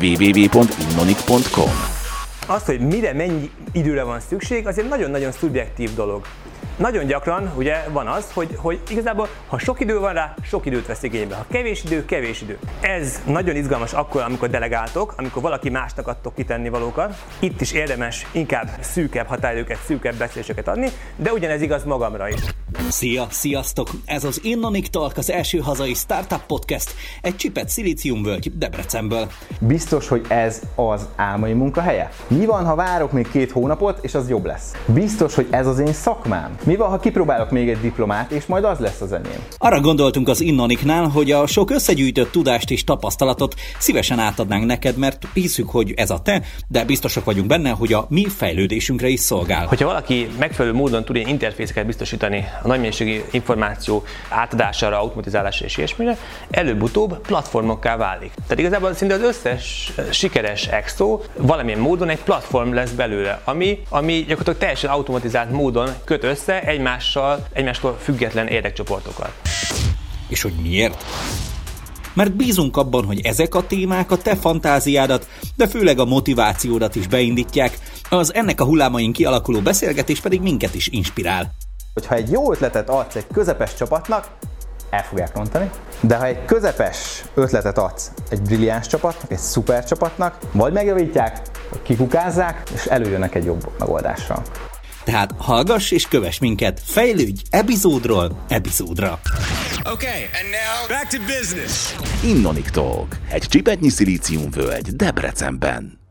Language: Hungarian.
www.innonik.com Az, hogy mire mennyi időre van szükség, az egy nagyon-nagyon szubjektív dolog. Nagyon gyakran ugye van az, hogy, hogy igazából ha sok idő van rá, sok időt vesz igénybe. Ha kevés idő, kevés idő. Ez nagyon izgalmas akkor, amikor delegáltok, amikor valaki másnak adtok kitenni valókat. Itt is érdemes inkább szűkebb határidőket, szűkebb beszéléseket adni, de ugyanez igaz magamra is. Szia, sziasztok! Ez az Innonic Talk, az első hazai startup podcast, egy csipet szilíciumvölgy Debrecenből. Biztos, hogy ez az álmai munkahelye? Mi van, ha várok még két hónapot, és az jobb lesz? Biztos, hogy ez az én szakmám? Mi van, ha kipróbálok még egy diplomát, és majd az lesz az enyém? Arra gondoltunk az Innoniknál, hogy a sok összegyűjtött tudást és tapasztalatot szívesen átadnánk neked, mert hiszük, hogy ez a te, de biztosak vagyunk benne, hogy a mi fejlődésünkre is szolgál. Hogyha valaki megfelelő módon tud ilyen interfészeket biztosítani a nagy mennyiségű információ átadására, automatizálásra és ilyesmire, előbb-utóbb platformokká válik. Tehát igazából szinte az összes sikeres exo valamilyen módon egy platform lesz belőle, ami, ami gyakorlatilag teljesen automatizált módon köt össze egymással, egymástól független érdekcsoportokat. És hogy miért? Mert bízunk abban, hogy ezek a témák a te fantáziádat, de főleg a motivációdat is beindítják, az ennek a hullámain kialakuló beszélgetés pedig minket is inspirál. Hogyha egy jó ötletet adsz egy közepes csapatnak, el fogják rontani, de ha egy közepes ötletet adsz egy brilliáns csapatnak, egy szuper csapatnak, vagy megjavítják, vagy kikukázzák, és előjönnek egy jobb megoldással. Tehát hallgass és kövess minket, fejlődj epizódról epizódra. Okay, and now back to business. Innonik Talk, egy csipetnyi szilíciumvölgy Debrecenben.